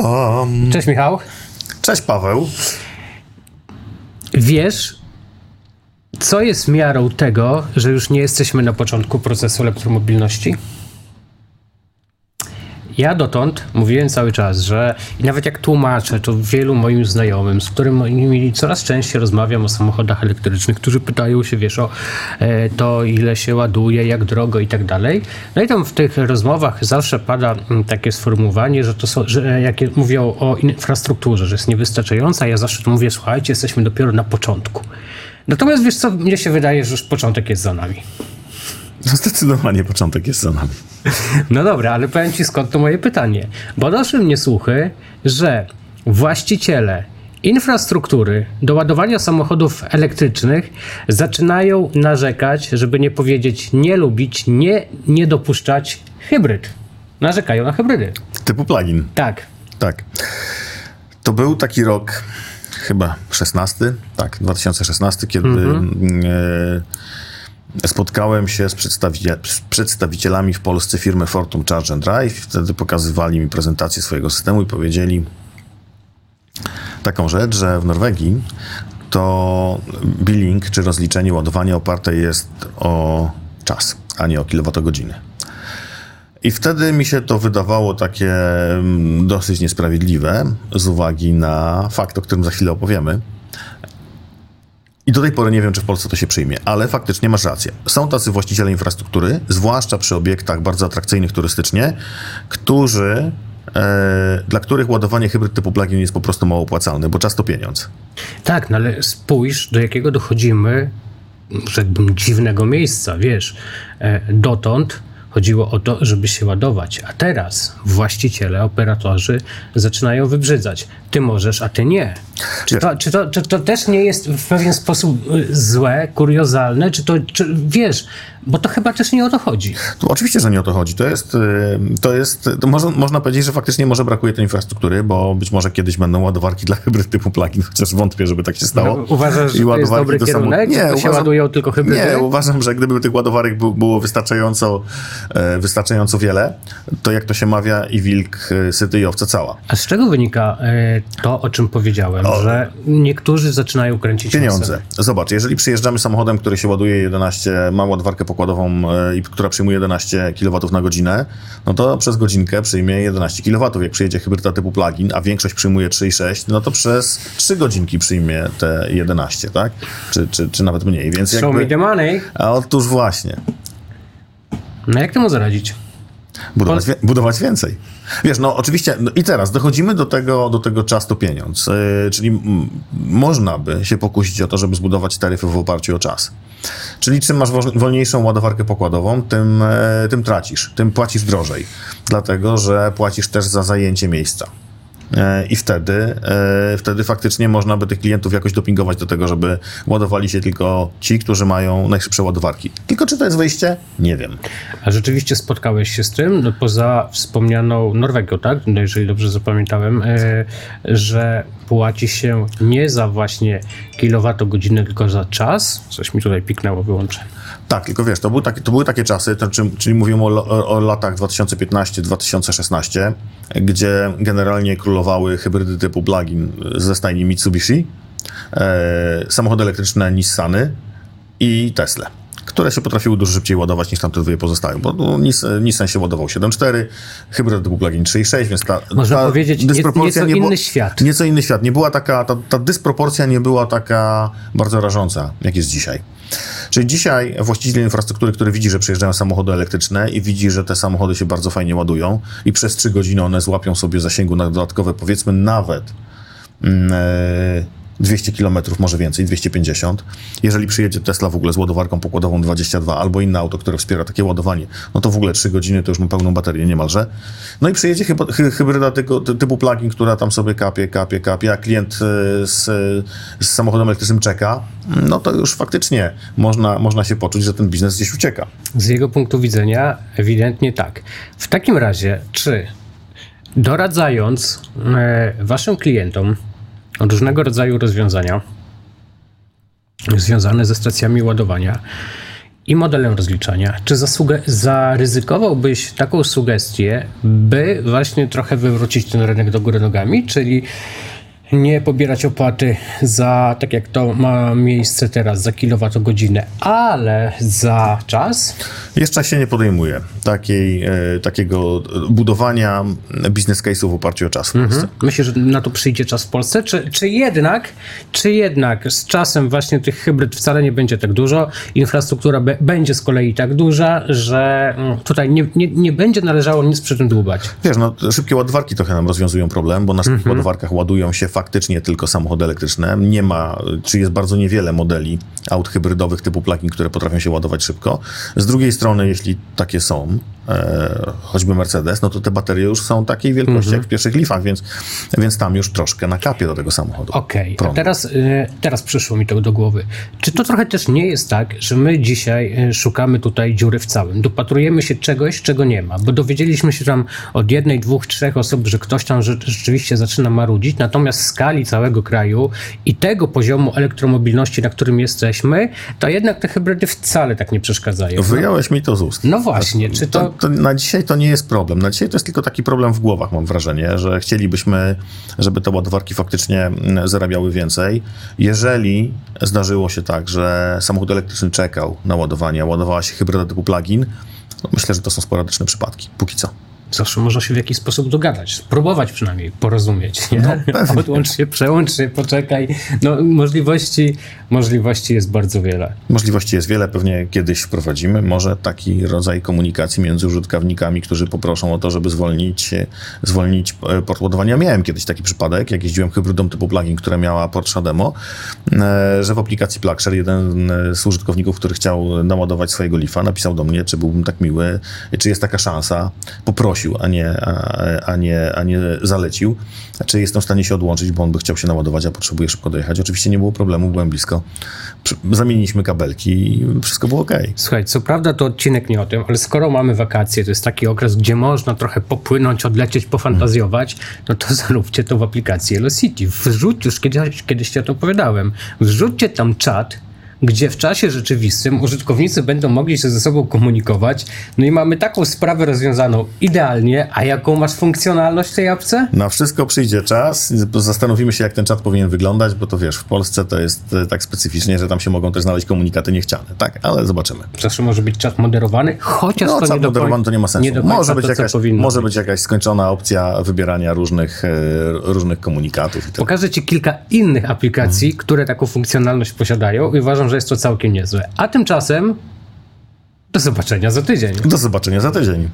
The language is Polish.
Um, Cześć Michał. cześć Paweł. Wiesz, co jest miarą tego, że już nie jesteśmy na początku procesu elektromobilności? Ja dotąd mówiłem cały czas, że i nawet jak tłumaczę to wielu moim znajomym, z którymi coraz częściej rozmawiam o samochodach elektrycznych, którzy pytają się, wiesz, o e, to ile się ładuje, jak drogo i tak dalej. No i tam w tych rozmowach zawsze pada mm, takie sformułowanie, że to są, że jak mówią o infrastrukturze, że jest niewystarczająca, ja zawsze mówię, słuchajcie, jesteśmy dopiero na początku. Natomiast wiesz co, mnie się wydaje, że już początek jest za nami. No zdecydowanie początek jest za nami. No dobra, ale powiem ci skąd to moje pytanie. Bo doszły mnie słuchy, że właściciele infrastruktury do ładowania samochodów elektrycznych zaczynają narzekać, żeby nie powiedzieć nie lubić, nie, nie dopuszczać hybryd. Narzekają na hybrydy. Typu plugin. Tak. Tak. To był taki rok, chyba 16, tak, 2016, kiedy e, spotkałem się z, przedstawicie, z przedstawicielami w Polsce firmy Fortum Charge and Drive. Wtedy pokazywali mi prezentację swojego systemu i powiedzieli taką rzecz, że w Norwegii to billing czy rozliczenie ładowania oparte jest o czas, a nie o kilowatogodziny. I wtedy mi się to wydawało takie mm, dosyć niesprawiedliwe z uwagi na fakt, o którym za chwilę opowiemy. I do tej pory nie wiem, czy w Polsce to się przyjmie, ale faktycznie masz rację. Są tacy właściciele infrastruktury, zwłaszcza przy obiektach bardzo atrakcyjnych turystycznie, którzy, e, dla których ładowanie hybryd typu plug-in jest po prostu mało opłacalne, bo czas to pieniądz. Tak, no ale spójrz, do jakiego dochodzimy, rzekłbym, dziwnego miejsca, wiesz. E, Dotąd chodziło o to, żeby się ładować, a teraz właściciele, operatorzy zaczynają wybrzydzać. Ty możesz, a ty nie. Czy to, czy to, czy to też nie jest w pewien sposób y, złe, kuriozalne? Czy to, czy, wiesz, bo to chyba też nie o to chodzi. To oczywiście, że nie o to chodzi. To jest, y, to jest to można, można powiedzieć, że faktycznie może brakuje tej infrastruktury, bo być może kiedyś będą ładowarki dla hybryd typu plug-in, chociaż wątpię, żeby tak się stało. No, Uważasz, że to jest dobry do kierunek? Nie, to się ładują tylko hybrydy? Nie, uważam, że gdyby tych ładowarek było wystarczająco, e, wystarczająco wiele, to jak to się mawia i wilk e, syty i owca cała. A z czego wynika e, to, o czym powiedziałem, że niektórzy zaczynają kręcić Pieniądze. nosem? Zobacz, jeżeli przyjeżdżamy samochodem, który się ładuje 11, ma ładowarkę pokładową e, i która przyjmuje 11 kW na godzinę, no to przez godzinkę przyjmie 11 kW. Jak przyjedzie hybryda typu plug-in, a większość przyjmuje 3,6, no to przez 3 godzinki przyjmie te 11, tak? Czy, czy, czy nawet mniej. Więc Show me the money. A otóż właśnie. No jak temu zaradzić? Budować, wie, budować więcej. Wiesz, no oczywiście, no i teraz dochodzimy do tego, do tego czas to pieniądz. Yy, czyli można by się pokusić o to, żeby zbudować taryfy w oparciu o czas. Czyli czym masz wo- wolniejszą ładowarkę pokładową, tym, e, tym tracisz, tym płacisz drożej. Dlatego, że płacisz też za zajęcie miejsca. E, I wtedy, e, wtedy faktycznie można by tych klientów jakoś dopingować do tego, żeby ładowali się tylko ci, którzy mają najszybsze ładowarki. Tylko czy to jest wyjście? Nie wiem. A rzeczywiście spotkałeś się z tym, no poza wspomnianą Norwegią, tak? No jeżeli dobrze zapamiętałem, e, że płaci się nie za właśnie kilowatogodzinę, tylko za czas. Coś mi tutaj piknęło, wyłączę. Tak, tylko wiesz, to, był taki, to były takie czasy, to, czy, czyli mówimy o, o latach 2015-2016, gdzie generalnie królowały hybrydy typu plug-in ze stajni Mitsubishi, e, samochody elektryczne Nissany i Tesla, które się potrafiły dużo szybciej ładować niż tamte dwie pozostałe, bo no, Nis, Nissan się ładował 7.4, hybryd typu plug-in 3.6, więc ta, Można ta powiedzieć, dysproporcja nieco nie była- inny świat. Nieco inny świat. Nie była taka, ta, ta dysproporcja nie była taka bardzo rażąca, jak jest dzisiaj. Czyli dzisiaj właściciel infrastruktury, który widzi, że przyjeżdżają samochody elektryczne i widzi, że te samochody się bardzo fajnie ładują i przez 3 godziny one złapią sobie zasięgu na dodatkowe, powiedzmy nawet e, 200 km, może więcej, 250. Jeżeli przyjedzie Tesla w ogóle z ładowarką pokładową 22 albo inne auto, które wspiera takie ładowanie, no to w ogóle 3 godziny to już ma pełną baterię niemalże. No i przyjedzie hybryda typu, typu plug-in, która tam sobie kapie, kapie, kapie, a klient e, z, z samochodem elektrycznym czeka, no to już faktycznie można, można się poczuć, że ten biznes gdzieś ucieka. Z jego punktu widzenia ewidentnie tak. W takim razie, czy doradzając e, waszym klientom różnego rodzaju rozwiązania związane ze stacjami ładowania, i modelem rozliczania. Czy zaryzykowałbyś taką sugestię, by właśnie trochę wywrócić ten rynek do góry nogami, czyli nie pobierać opłaty za, tak jak to ma miejsce teraz, za kilowatogodzinę, ale za czas? Jeszcze się nie podejmuje takiej, e, takiego budowania biznes case'ów w oparciu o czas w Polsce. Mhm. Myślę, że na to przyjdzie czas w Polsce, czy, czy jednak, czy jednak z czasem właśnie tych hybryd wcale nie będzie tak dużo, infrastruktura be, będzie z kolei tak duża, że mm, tutaj nie, nie, nie będzie należało nic przy tym dłubać. Wiesz, no szybkie ładowarki trochę nam rozwiązują problem, bo na szybkich mhm. ładowarkach ładują się faktycznie tylko samochody elektryczne. Nie ma, czy jest bardzo niewiele modeli aut hybrydowych typu plug-in, które potrafią się ładować szybko. Z drugiej strony, jeśli takie są, e, choćby Mercedes, no to te baterie już są takiej wielkości mm -hmm. jak w pierwszych Leafach, więc, więc tam już troszkę nakapie do tego samochodu. Okej, okay. teraz, y, teraz przyszło mi to do głowy. Czy to trochę też nie jest tak, że my dzisiaj y, szukamy tutaj dziury w całym, dopatrujemy się czegoś, czego nie ma, bo dowiedzieliśmy się tam od jednej, dwóch, trzech osób, że ktoś tam rzeczywiście zaczyna marudzić, natomiast w skali całego kraju i tego poziomu elektromobilności, na którym jesteśmy, to jednak te hybrydy wcale tak nie przeszkadzają. Wyjąłeś? Mi to z ust. No właśnie, czy to... to... to... Na dzisiaj to nie jest problem. Na dzisiaj to jest tylko taki problem w głowach, mam wrażenie, że chcielibyśmy, żeby te ładowarki faktycznie mm, zarabiały więcej. Jeżeli zdarzyło się tak, że samochód elektryczny czekał na ładowanie, a ładowała się hybryda typu plug-in, no myślę, że to są sporadyczne przypadki, póki co zawsze można się w jakiś sposób dogadać, spróbować przynajmniej porozumieć. Nie? No, Odłącz się, przełącz się, poczekaj. No, możliwości, możliwości jest bardzo wiele. Możliwości jest wiele, pewnie kiedyś wprowadzimy. Może taki rodzaj komunikacji między użytkownikami, którzy poproszą o to, żeby zwolnić, zwolnić e, port ładowania. Miałem kiedyś taki przypadek, jak jeździłem hybrydą typu plugin, która miała Porsche Demo, e, że w aplikacji Plugshare jeden z użytkowników, który chciał naładować swojego Leafa, napisał do mnie, czy byłbym tak miły, czy jest taka szansa, poprosił poprosił, a nie, a, a, nie, a nie zalecił. Czy jestem w stanie się odłączyć, bo on by chciał się naładować, a potrzebuje szybko dojechać. Oczywiście nie było problemu, byłem blisko. Zamieniliśmy kabelki i wszystko było ok. Słuchaj, co prawda to odcinek nie o tym, ale skoro mamy wakacje, to jest taki okres, gdzie można trochę popłynąć, odlecieć, pofantazjować, no to zalubcie to w aplikacji City. Wrzuć, już kiedyś, kiedyś ci o to opowiadałem, wrzućcie tam czat, gdzie w czasie rzeczywistym użytkownicy będą mogli się ze sobą komunikować. No i mamy taką sprawę rozwiązaną idealnie. A jaką masz funkcjonalność w tej apce? Na wszystko przyjdzie czas. Zastanowimy się, jak ten czat powinien wyglądać, bo to wiesz, w Polsce to jest e, tak specyficznie, że tam się mogą też znaleźć komunikaty niechciane. Tak, ale zobaczymy. Zawsze może być czat moderowany, chociaż no, to czat nie moderowany to nie ma sensu. Nie może być, to, jakaś, może być jakaś skończona opcja wybierania różnych, e, różnych komunikatów. Tak. Pokażę Ci kilka innych aplikacji, hmm. które taką funkcjonalność posiadają i uważam, że jest to całkiem niezłe. A tymczasem do zobaczenia za tydzień. Do zobaczenia za tydzień.